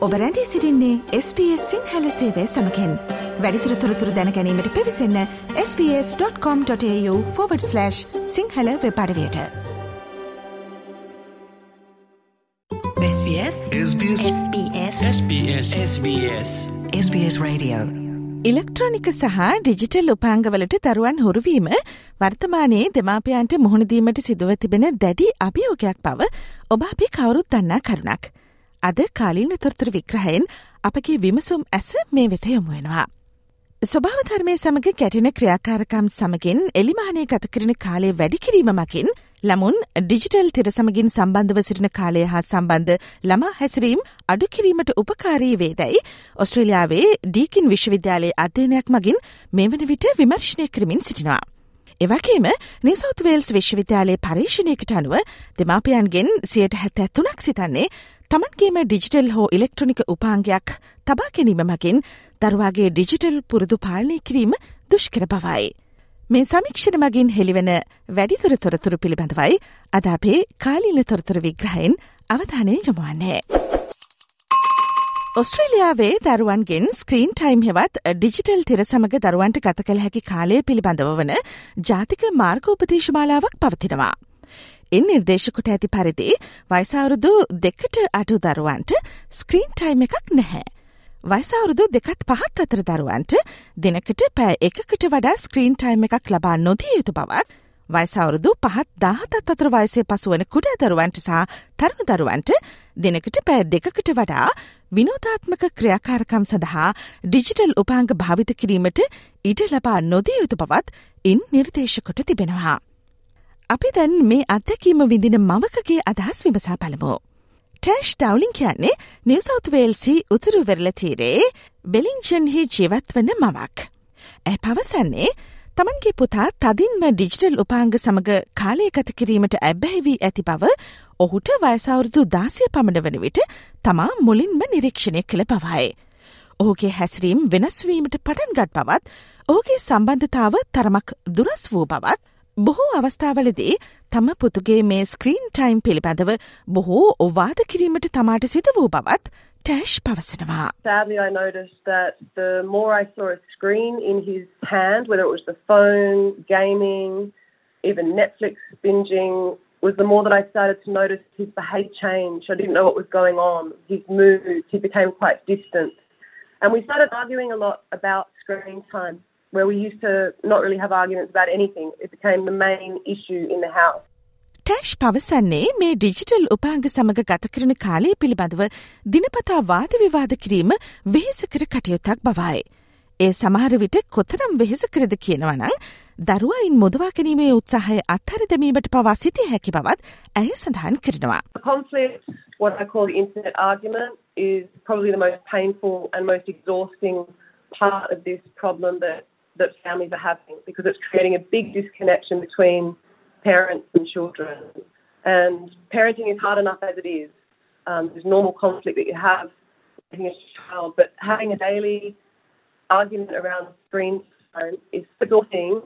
ඔබ රැඳී සිරින්නේ SBS සිංහල සේවය සමකෙන්. වැඩිතුර තොරතුර දැනැනීමට පිවිසන්න ps.com.ta/ Sinhala වෙපඩවයට SBS SBS SBS SBS SBS SBS Radio. ඉලෙක්ට්‍රොනික සහ ඩිජිටල් උපාංගවලට දරුවන් හොරුවීම වර්තමානයේ දෙමාපයන්ට මුහුණදීමට සිදුව තිබෙන දැඩි අභියෝගයක් බව ඔබ අපි කවුරුත් දන්නා කරුණක්. අද කාලීන තොරතුර විග්‍රහයෙන් අපගේ විමසුම් ඇස මේ වෙත යොමුවෙනවා. ස්වභාවධර්මය සමඟ ගැටෙන ක්‍රියාකාරකම් සමගින් එලිමානය ගතකරන කාලය වැඩිකිරීම මකින් ළමුන් ඩිජිටල් තිර සමගින් සම්බන්ධව සිටින කාලය හා සම්බන්ධ ළමා හැසිරීම් අඩුකිරීමට උපකාරී වේදැයි ඔස්ට්‍රේලියාවේ ඩීකින් විශ්වවිද්‍යාලයේ අධ්‍යයනයක් මගින් මේ වන විට විමර්ශණය කරමින් සිටිනවා. එවගේම නිසෞත්වේල්ස් විශ්වවිද්‍යාලයේ පරීක්ෂණයකට අනුව දෙමාපියන්ගෙන් සියට හැත්තැ තුනක් සිතන්නේ තමන්ගේම ඩිජිටල් හෝ ඉලෙක්ට්‍රොනික උපාංගයක් තබා ගැනීම මගින් දරුවාගේ ඩිජිටල් පුරුදු පාලනය කිරීම දුෂ්කර බවයි. මේ සමික්ෂණ මගින් හෙළිවෙන වැඩිතුර තොරතුරු පිළිබඳවයි අද අපේ කාලීන තොරතුර විග්‍රහයෙන් අවධානය යොමුවන්නේ. ඔස්ට්‍රේලියාවේ දරුවන්ගෙන් ස්ක්‍රීන් ටයිම් හෙවත් ඩිජිටල් තිර සමඟ දරුවන්ට ගත කළ හැකි කාලය පිළිබඳව වන ජාතික මාර්ගෝපදේශමාලාවක් පවතිනවා. ඉන් නිර්දේශකොට ඇති පරිදි වයිසවුරුදු දෙකට අඩු දරුවන්ට ස්ක්‍රීන් ටයිම් එකක් නැහැ. වයිසවුරුදු දෙකත් පහත් අතර දරුවන්ට දිනකට පෑ එකකට වඩා ස්ක්‍රීන් ටයිම් එකක් ලබා නොදිය යුතු බවත් වයිසවුරුදු පහත් දාහතත් අතර වයසේ පසුවන කුඩා දරුවන්ට සහ තරුණු දරුවන්ට දිනකට පෑ දෙකකට වඩා විනෝධාත්මක ක්‍රියාකාරකම් සඳහා ඩිජිටල් උපාංග භාවිත කිරීමට ඉඩ ලබා නොදිය යුතු බවත් ඉන් නිර්දේශකොට තිබෙනවා. අපි දැන් මේ අත්දැකීම විදින මවකගේ අදහස් විමසා පළමු. ටෑෂ් ඩවලින් කියන්නේ නිවසෞත්වේල්සි උතුරු වෙරල තීරේ බෙලිංජන්හි ජීවත් වන මවක්. ඇ පවසන්නේ තමන්ගේ පුතා තදින්ම ඩිජිටල් උපාංග සමඟ කාලයකත කිරීමට ඇබැහිවී ඇති බව ඔහුට වයසවුරුදු දාසය පමණ වන විට තමා මුලින්ම නිරීක්ෂණය කළ පවයි. ඔහුගේ හැසිරීම් වෙනස්වීමට පටන්ගත් බවත් ඔහුගේ සම්බන්ධතාව තරමක් දුරස් වූ බවත් බොහෝ අවස්ථාවලදී තම පුතුගේ මේ ස්ක්‍රීන් ටයිම් පිළිබඳව බොහෝ ඔවාද කිරීමට තමාට සිත වූ බවත් ටෑෂ් පවසනවා. Sadly, I noticed that the more I saw a screen in his hand, whether it was the phone, gaming, even Netflix binging, was the more that I started to notice his behaviour change. I didn't know what was going on, his moods, he became quite distant. And we started arguing a lot about screen time. where we used to not really have arguments about anything. It became the main issue in the house. ටැෂ් පවසන්නේ මේ digital උපාංග සමඟ ගත කරන කාලය පිළිබඳව දිනපතා වාද විවාද කිරීම වෙහෙසකර කටයුත්තක් බවයි. ඒ සමහර විට කොතරම් වෙහෙසකරද කියනවනං දරුවයින් මුදවා ගැනීමේ උත්සාහය අත්හර දැමීමට පවා සිතිය හැකි බවත් ඇය සඳහන් කරනවා. Conflict, what I call the internet argument, is probably the most painful and most exhausting part of this problem that that families are having because it's creating a big disconnection between parents and children. And parenting is hard enough as it is. Um, there's normal conflict that you have with a child, but having a daily argument around screen time is exhausting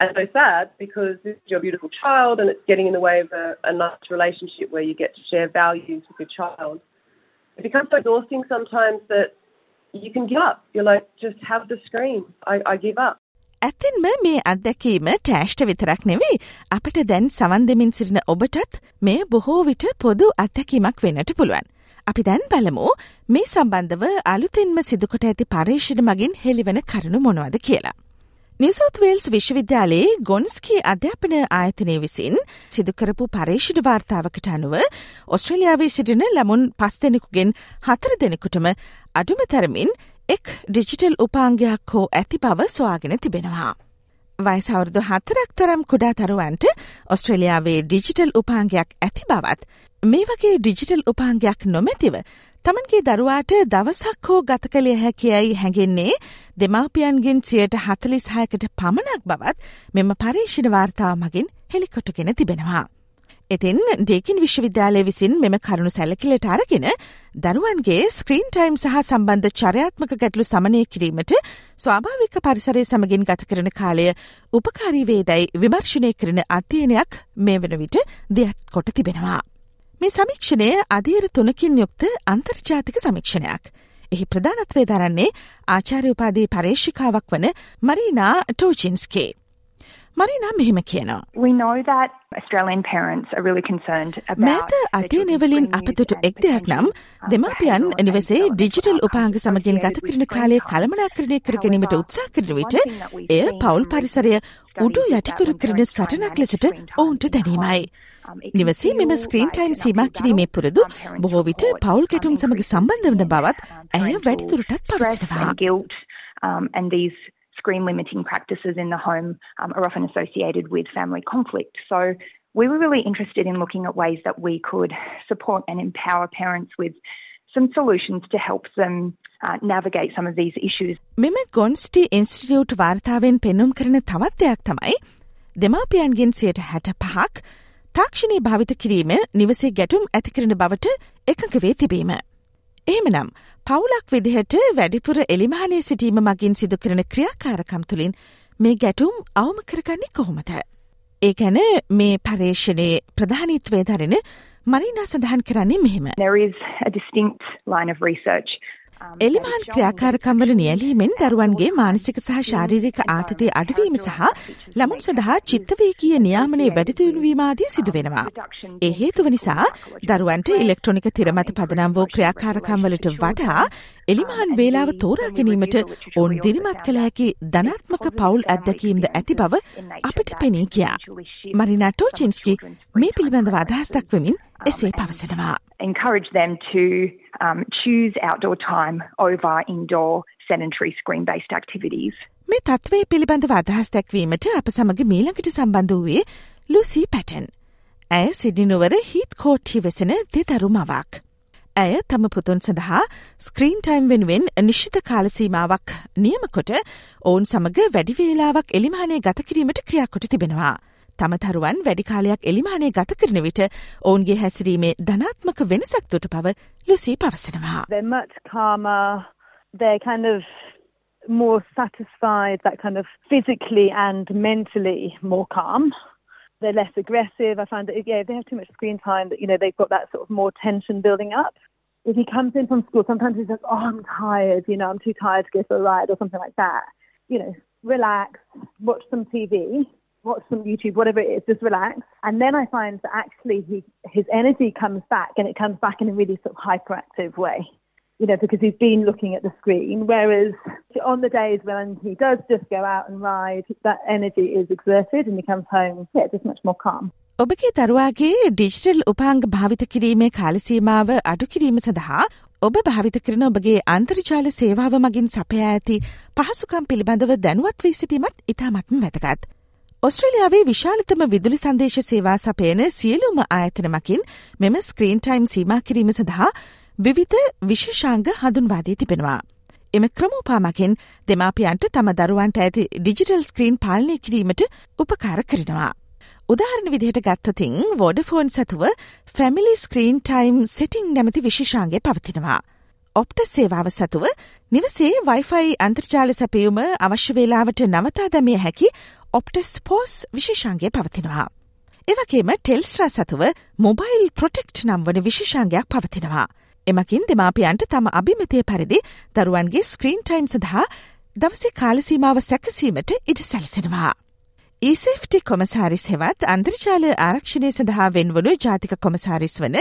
and so sad because this is your beautiful child and it's getting in the way of a, a nice relationship where you get to share values with your child. It becomes so exhausting sometimes that you can give up. You're like, just have the screen. I, I give up. ඇතින්ම මේ අත්දැකීම ටෑෂ්ට විතරක් නෙවෙයි අපට දැන් සවන් දෙමින් සිටින ඔබටත් මේ බොහෝ විට පොදු අත්දැකීමක් වෙන්නට පුළුවන්. අපි දැන් බලමු මේ සම්බන්ධව අලුතෙන්ම සිදුකොට ඇති පර්ේෂණ මගින් හෙළිවන කරුණු මොනවද කියලා. නිවසෝත්වේල්ස් විශ්වවිද්‍යාලයේ ගොන්ස්කී අධ්‍යාපන ආයතනය විසින් සිදුකරපු පර්ේෂණ වාර්තාවකට අනුව ඔස්ට්‍රලියාවේ සිටින ළමුන් පස් දෙනෙකුගෙන් හතර දෙනෙකුටම අඩුම තරමින් එක් ඩිජිටල් උපාංගයක් හෝ ඇති බව සොයාගෙන තිබෙනවා. වයිසවුරුදු හතරක් තරම් කුඩා තරුවන්ට ඔස්ට්‍රලියාවේ ඩිජිටල් උපාංගයක් ඇති බවත් මේ වගේ ඩිජිටල් උපාංගයක් නොමැතිව තමන්ගේ දරුවාට දවසක් හෝ ගත කළේ හැකියයි හැඟෙන්නේ දෙමාපියන්ගෙන් සියයට හතලිස් හයකට පමණක් බවත් මෙම පර්ේෂණ වාර්තාව මගින් හෙළිකොටගෙන තිබෙනවා. ඉතින් ඩේකින් විශ්වවිද්‍යාලය විසින් මෙම කරුණු සැලකිලට අරගෙන දරුවන්ගේ ස්ක්‍රීන් ටයිම් සහ සම්බන්ධ චරයාත්මක ගැටලු සමනය කිරීමට ස්වාභාවික පරිසරය සමගින් ගත කරන කාලය උපකාරීවේදැයි විමර්ශණය කරන අධ්‍යයනයක් මේ වන විට දෙයක් කොට තිබෙනවා. මේ සමීක්ෂණය අධීර තුනකින් යුක්ත අන්තර්ජාතික සමීක්ෂණයක්. එහි ප්‍රධානත්වය දරන්නේ ආචාර්ය උපාදී පරේෂිකාවක් වන මරීනා ටෝචින්ස්කේ. මරිනා මෙහෙම කියනවා. මෑත අධ්‍යයනවලින් අපතුට එක් දෙයක් නම් දෙමාපියන් නිවසේ ඩිජිටල් උපාංග සමගින් ගත කරන කාලය කළමනාකරණය කර ගැනීමට උත්සා කරන විට එය පවුල් පරිසරය උඩු යටිකුරු කරන සටනක් ලෙසට ඔවුන්ට දැනීමයි. නිවසේ මෙම ස්ක්‍රීන් ටයිම් සීමා කිරීමේ පුරදු බොහෝ විට පවුල් ගැටුම් සමග සම්බන්ධ වන බවත් ඇය වැඩිදුරටත් පවසනවා. Um, and these screen limiting practices in the home um, are often associated with family conflict. So we were really interested in looking at ways that we could support and empower parents with some solutions to help them uh, navigate some of these issues. මෙම ගොන්ස්ටි institute වාර්තාවෙන් පෙන්නුම් කරන තවත් දෙයක් තමයි දෙමාපියන්ගෙන් සියට හැට පහක් තාක්ෂණය භාවිත කිරීම නිවසේ ගැටුම් ඇතිකරන බවට එකඟ වේ තිබීම. එහෙමනම් පවුලක් විදිහට වැඩිපුර එලිමහනේ සිටීම මගින් සිදු කරන ක්‍රියාකාරකම් තුළින් මේ ගැටුම් අවම කරගන්නේ කොහොමද. ඒ ගැන මේ පර්ේෂණයේ ප්‍රධානිත්වය දරෙන මරිනා සඳහන් කරන්නේ මෙහෙම. There is a distinct line of research එලිමහන් ක්‍රියාකාරකම්වල නියැලීමෙන් දරුවන්ගේ මානසික සහ ශාරීරික ආතතිය අඩුවීම සහ ළමුන් සඳහා චිත්තවේකීය නියාමනය වැඩිදියුණුවීමාදී සිදුවෙනවා. ඒ හේතුව නිසා දරුවන්ට ඉලෙක්ට්‍රොනික තිරමත පදනම් වූ ක්‍රියාකාරකම්වලට වඩා එලිමහන් වේලාව තෝරා ගැනීමට ඔවුන් දිරිමත් කළ හැකි ධනාත්මක පවුල් අත්දැකීම්ද ඇති බව අපට පෙනී කියා. මරිනා ටෝචින්ස්කි මේ පිළිබඳව අදහස් දක්වමින් එසේ පවසනවා. encourage them to um, choose outdoor time over indoor sedentary screen-based activities. මේ තත්ත්වය පිළිබඳව අදහස් දැක්වීමට අප සමග මීළඟට සම්බන්ධ වූයේ ලුසී පැටන්. ඇය සිඩිනුවර හිත් කෝට්ටි වෙසෙන දෙදරු මවක්. ඇය තම පුතුන් සඳහා ස්ක්‍රීන් ටයිම් වෙනුවෙන් නිශ්ිත කාලසීමාවක් නියමකොට ඔවුන් සමඟ වැඩිවේලාවක් එලිමානය ගත කිරීමට ක්‍රියාකොට තිබෙනවා. තම තරුවන් වැඩි කාලයක් එලිමානය ගත කරන විට ඔවුන්ගේ හැසිරීමේ ධනාත්මක වෙනසක් දුටු පව ලුසී පවසනවා. They're much calmer. They're kind of more satisfied, that kind of physically and mentally more calm. They're less aggressive. I find that yeah, if they have too much screen time, that you know they've got that sort of more tension building up. If he comes in from school, sometimes he's like, "Oh, I'm tired. You know, I'm too tired to go for a ride or something like that." You know, relax, watch some TV, watch some YouTube, whatever it is, just relax. And then I find that actually he, his energy comes back and it comes back in a really sort of hyperactive way. You know, because he's been looking at the screen. Whereas on the days when he does just go out and ride, that energy is exerted and he comes home, yeah, just much more calm. ඔබගේ දරුවාගේ digital උපාංග භාවිත කිරීමේ කාලසීමාව අඩු කිරීම සඳහා ඔබ භාවිත කරන ඔබගේ අන්තර්ජාල සේවාව මගින් සපයා ඇති පහසුකම් පිළිබඳව දැනුවත් වී සිටීමත් ඉතාමත්ම වැදගත්. ඔස්ට්‍රලියාවේ විශාලතම විදුලි සංදේශ සේවා සපයන සියලුම ආයතන මකින් මෙම ස්ක්‍රීන් ටයිම් සීමා කිරීම සඳහා විවිධ විශේෂාංග හඳුන්වාදී තිබෙනවා. එම ක්‍රමෝපාමකින් දෙමාපියන්ට තම දරුවන්ට ඇති ඩිජිටල් ස්ක්‍රීන් පාලනය කිරීමට උපකාර කරනවා. උදාහරණ විදිහට ගත්තතින් වෝඩෆෝන් සතුව ෆැමිලි ස්ක්‍රීන් ටයිම් සිටිං නැමති විශේෂාන්ගේ පවතිනවා. ඔප්ට සේවාව සතුව නිවසේ වයිෆයි අන්තර්ජාල සැපයුම අවශ්‍ය වේලාවට නවතා දැමිය හැකි ඔප්ටස් පෝස් විශේෂාන්ගේ පවතිනවා. එවගේම ටෙල්ස්රා සතුව මොබයිල් ප්‍රොටෙක්ට් නම් වන විශේෂාන්ගයක් පවතිනවා. එමකින් දෙමාපියන්ට තම අභිමතය පරිදි දරුවන්ගේ ස්ක්‍රීන් ටයිම් සඳහා දවසේ කාලසීමාව සැකසීමට ඉඩ සැලසෙනවා. ඊසෙෆ්ටි කොමසාරිස් හෙවත් අන්තර්ජාල ආරක්ෂණය සඳහා වෙන්වනු ජාතික කොමසාරිස් වන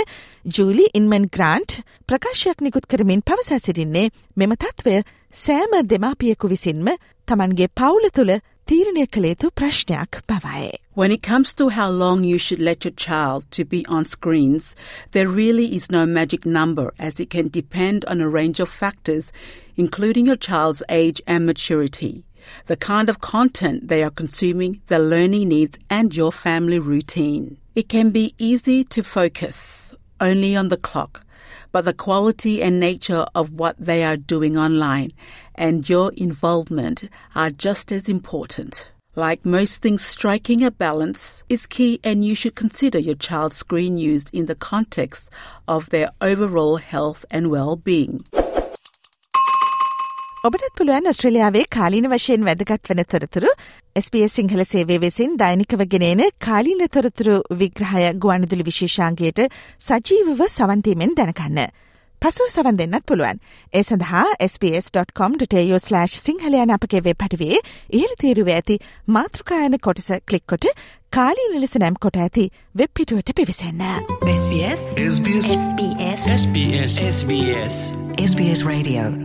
ජූලි ඉන්මන් ග්‍රාන්ට් ප්‍රකාශයක් නිකුත් කරමින් පවසා සිටින්නේ මෙම තත්ත්වය සෑම දෙමාපියකු විසින්ම තමන්ගේ පවුල තුළ තීරණය කළ යුතු ප්‍රශ්නයක් බවයි. When it comes to how long you should let your child to be on screens, there really is no magic number as it can depend on a range of factors, including your child's age and maturity. the kind of content they are consuming, their learning needs, and your family routine. It can be easy to focus only on the clock, but the quality and nature of what they are doing online and your involvement are just as important. Like most things, striking a balance is key, and you should consider your child's screen use in the context of their overall health and well being. ඔබටත් පුළුවන් ඔස්ට්‍රලියාවේ කාලීන වශයෙන් වැදගත් වන තොරතුරු SBS Sinhala සේවේ වෙසින් දෛනිකව ගෙනන කාලීන තොරතුරු විග්‍රහය ගුවන්දුලි විශේෂාන්ගේට සජීවව සවන්තීමෙන් දැනකන්න. පසුව සවන් දෙන්නත් පුළුවන්. ඒ සඳහා ps.com.ta/ සිංහලයන අපගේ වෙබ් පටිවේ ඉහළ තීරුව ඇති මාතෘකායන කොටස කලික්කොට කාලීන ලෙස නැම් කොට ඇති වෙබ් පිටුවට පිවිසන්න. SBS SBS SBS SBS SBS SBS Radio